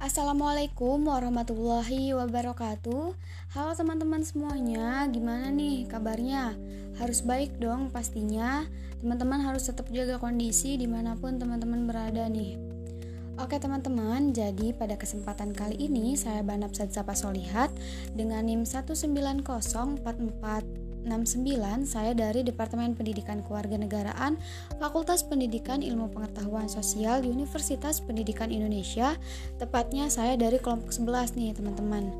Assalamualaikum warahmatullahi wabarakatuh. Halo teman-teman semuanya, gimana nih kabarnya? Harus baik dong pastinya. Teman-teman harus tetap jaga kondisi di mana pun teman-teman berada nih. Oke teman-teman, jadi pada kesempatan kali ini saya Banap Sadzapa Solihat dengan NIM 19044 69 saya dari Departemen Pendidikan Kewarganegaraan Fakultas Pendidikan Ilmu Pengetahuan Sosial Universitas Pendidikan Indonesia. Tepatnya saya dari kelompok 11 nih teman-teman.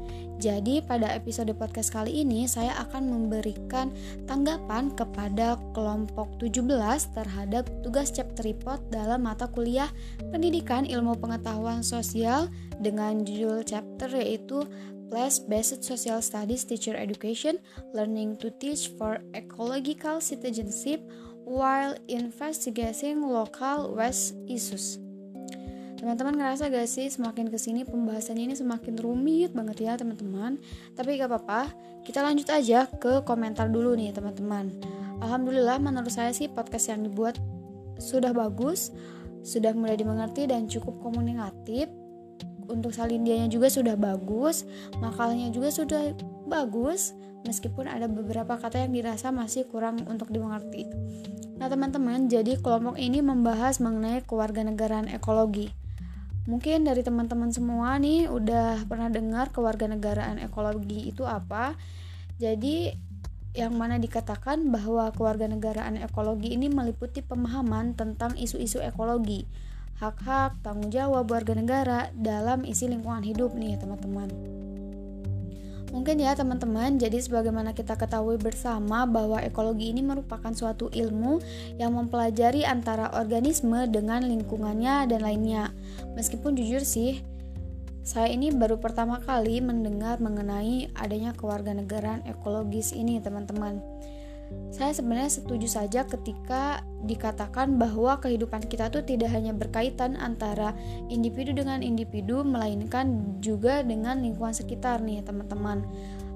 Jadi pada episode podcast kali ini saya akan memberikan tanggapan kepada kelompok 17 terhadap tugas chapter report dalam mata kuliah Pendidikan Ilmu Pengetahuan Sosial dengan judul chapter yaitu Place-Based Social Studies Teacher Education, Learning to Teach for Ecological Citizenship while Investigating Local Waste Issues. Teman-teman ngerasa gak sih semakin ke sini pembahasannya ini semakin rumit banget ya teman-teman? Tapi gak apa-apa, kita lanjut aja ke komentar dulu nih teman-teman. Alhamdulillah menurut saya sih podcast yang dibuat sudah bagus Sudah mulai dimengerti dan cukup komunikatif untuk salindianya juga sudah bagus, makalnya juga sudah bagus, meskipun ada beberapa kata yang dirasa masih kurang untuk dimengerti. Nah, teman-teman, jadi kelompok ini membahas mengenai kewarganegaraan ekologi. Mungkin dari teman-teman semua nih udah pernah dengar kewarganegaraan ekologi itu apa. Jadi yang mana dikatakan bahwa kewarganegaraan ekologi ini meliputi pemahaman tentang isu-isu ekologi hak-hak, tanggung jawab warga negara dalam isi lingkungan hidup nih teman-teman. Mungkin ya teman-teman, jadi sebagaimana kita ketahui bersama bahwa ekologi ini merupakan suatu ilmu yang mempelajari antara organisme dengan lingkungannya dan lainnya. Meskipun jujur sih, saya ini baru pertama kali mendengar mengenai adanya kewarganegaraan ekologis ini teman-teman. Saya sebenarnya setuju saja ketika dikatakan bahwa kehidupan kita tuh tidak hanya berkaitan antara individu dengan individu, melainkan juga dengan lingkungan sekitar nih, teman-teman.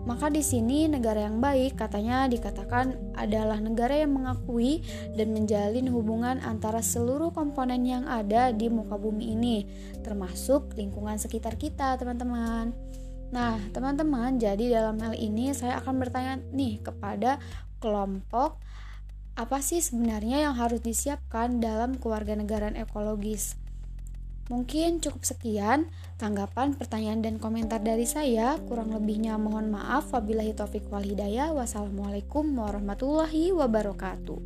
Maka di sini negara yang baik katanya dikatakan adalah negara yang mengakui dan menjalin hubungan antara seluruh komponen yang ada di muka bumi ini, termasuk lingkungan sekitar kita, teman-teman. Nah, teman-teman, jadi dalam hal ini saya akan bertanya nih kepada kelompok apa sih sebenarnya yang harus disiapkan dalam kewarganegaraan ekologis? Mungkin cukup sekian tanggapan, pertanyaan, dan komentar dari saya. Kurang lebihnya mohon maaf. Wabillahi taufik wal hidayah. Wassalamualaikum warahmatullahi wabarakatuh.